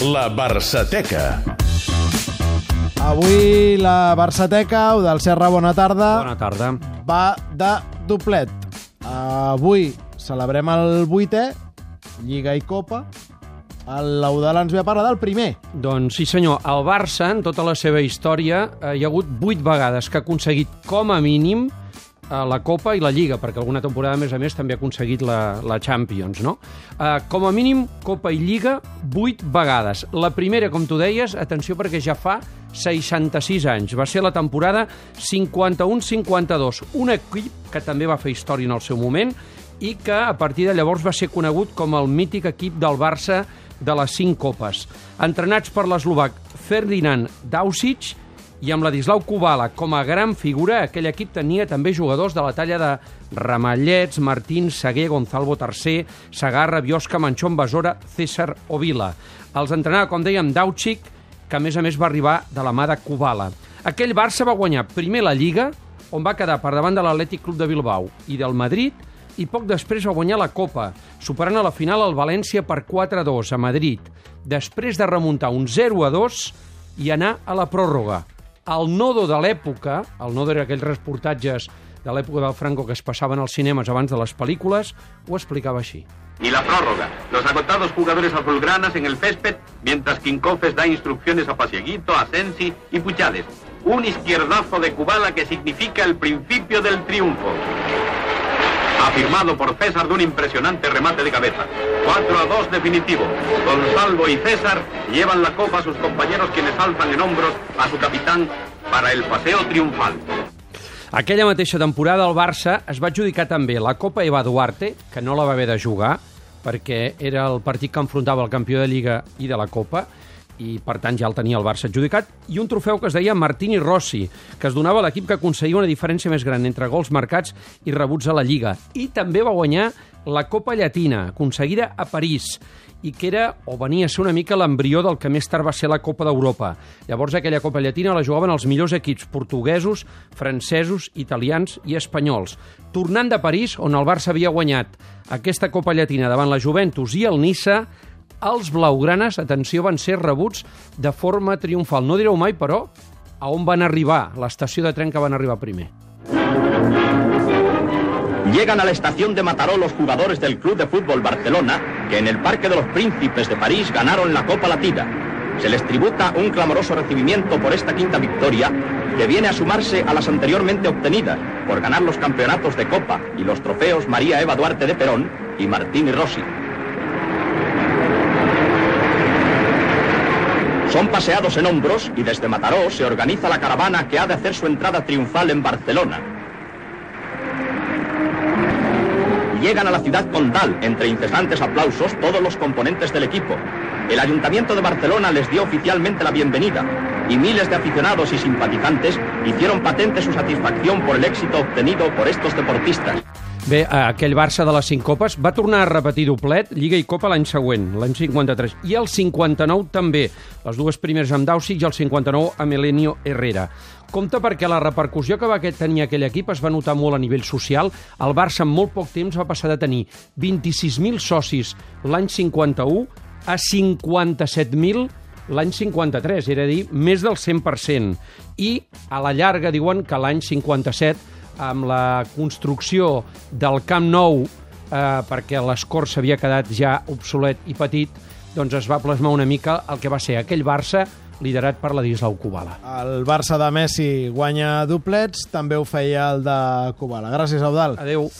La Barçateca. Avui la Barçateca, o del Serra, bona tarda, Bona tarda. va de doblet. Avui celebrem el vuitè, Lliga i Copa. El Laudal ens ve a parlar del primer. Doncs sí senyor, el Barça, en tota la seva història, eh, hi ha hagut vuit vegades que ha aconseguit com a mínim eh, la Copa i la Lliga, perquè alguna temporada, a més a més, també ha aconseguit la, la Champions, no? Eh, com a mínim, Copa i Lliga, vuit vegades. La primera, com tu deies, atenció perquè ja fa 66 anys. Va ser la temporada 51-52. Un equip que també va fer història en el seu moment i que a partir de llavors va ser conegut com el mític equip del Barça de les cinc copes. Entrenats per l'eslovac Ferdinand Dausic i amb Ladislau Kubala com a gran figura, aquell equip tenia també jugadors de la talla de Ramallets, Martín, Seguer, Gonzalvo III, Sagarra, Biosca, Manchón, Besora, César o Vila. Els entrenava, com dèiem, Dausic, que a més a més va arribar de la mà de Kubala. Aquell Barça va guanyar primer la Lliga, on va quedar per davant de l'Atlètic Club de Bilbao i del Madrid, i poc després va guanyar la Copa, superant a la final el València per 4-2 a Madrid, després de remuntar un 0-2 i anar a la pròrroga. El nodo de l'època, el nodo era aquells reportatges de l'època del Franco que es passaven als cinemes abans de les pel·lícules, ho explicava així. Y la prórroga. Los agotados jugadores azulgranas en el césped, mientras Quincofes da instrucciones a Pasieguito, a Sensi y Puchales. Un izquierdazo de Kubala que significa el principio del triunfo. Afirmado por César de un impresionante remate de cabeza. 4 a 2 definitivo. Gonzalo y César llevan la copa a sus compañeros quienes alzan en hombros a su capitán para el paseo triunfal. Aquella mateixa temporada el Barça es va adjudicar també la Copa Eva Duarte, que no la va haver de jugar, perquè era el partit que enfrontava el campió de Lliga i de la Copa, i per tant ja el tenia el Barça adjudicat, i un trofeu que es deia Martini Rossi, que es donava a l'equip que aconseguia una diferència més gran entre gols marcats i rebuts a la Lliga. I també va guanyar la Copa Llatina, aconseguida a París, i que era o venia a ser una mica l'embrió del que més tard va ser la Copa d'Europa. Llavors aquella Copa Llatina la jugaven els millors equips portuguesos, francesos, italians i espanyols. Tornant de París, on el Barça havia guanyat aquesta Copa Llatina davant la Juventus i el Niça, els blaugranes, atenció, van ser rebuts de forma triomfal. No direu mai, però, a on van arribar, l'estació de tren que van arribar primer. Llegan a la estación de Mataró los jugadores del Club de Fútbol Barcelona, que en el Parque de los Príncipes de París ganaron la Copa Latina. Se les tributa un clamoroso recibimiento por esta quinta victoria, que viene a sumarse a las anteriormente obtenidas por ganar los campeonatos de Copa y los trofeos María Eva Duarte de Perón y Martín y Rossi. Son paseados en hombros y desde Mataró se organiza la caravana que ha de hacer su entrada triunfal en Barcelona. Llegan a la ciudad condal, entre incesantes aplausos, todos los componentes del equipo. El Ayuntamiento de Barcelona les dio oficialmente la bienvenida y miles de aficionados y simpatizantes hicieron patente su satisfacción por el éxito obtenido por estos deportistas. Bé, aquell Barça de les cinc copes va tornar a repetir doblet, Lliga i Copa l'any següent, l'any 53, i el 59 també, les dues primeres amb Dausic i el 59 amb Elenio Herrera. Compte perquè la repercussió que va tenir aquell equip es va notar molt a nivell social. El Barça en molt poc temps va passar de tenir 26.000 socis l'any 51 a 57.000 l'any 53, era a dir, més del 100%. I a la llarga diuen que l'any 57 amb la construcció del Camp Nou, eh, perquè l'escor s'havia quedat ja obsolet i petit, doncs es va plasmar una mica el que va ser aquell Barça liderat per la Dislau Kubala. El Barça de Messi guanya doblets, també ho feia el de Kubala. Gràcies, Eudal. Adeu.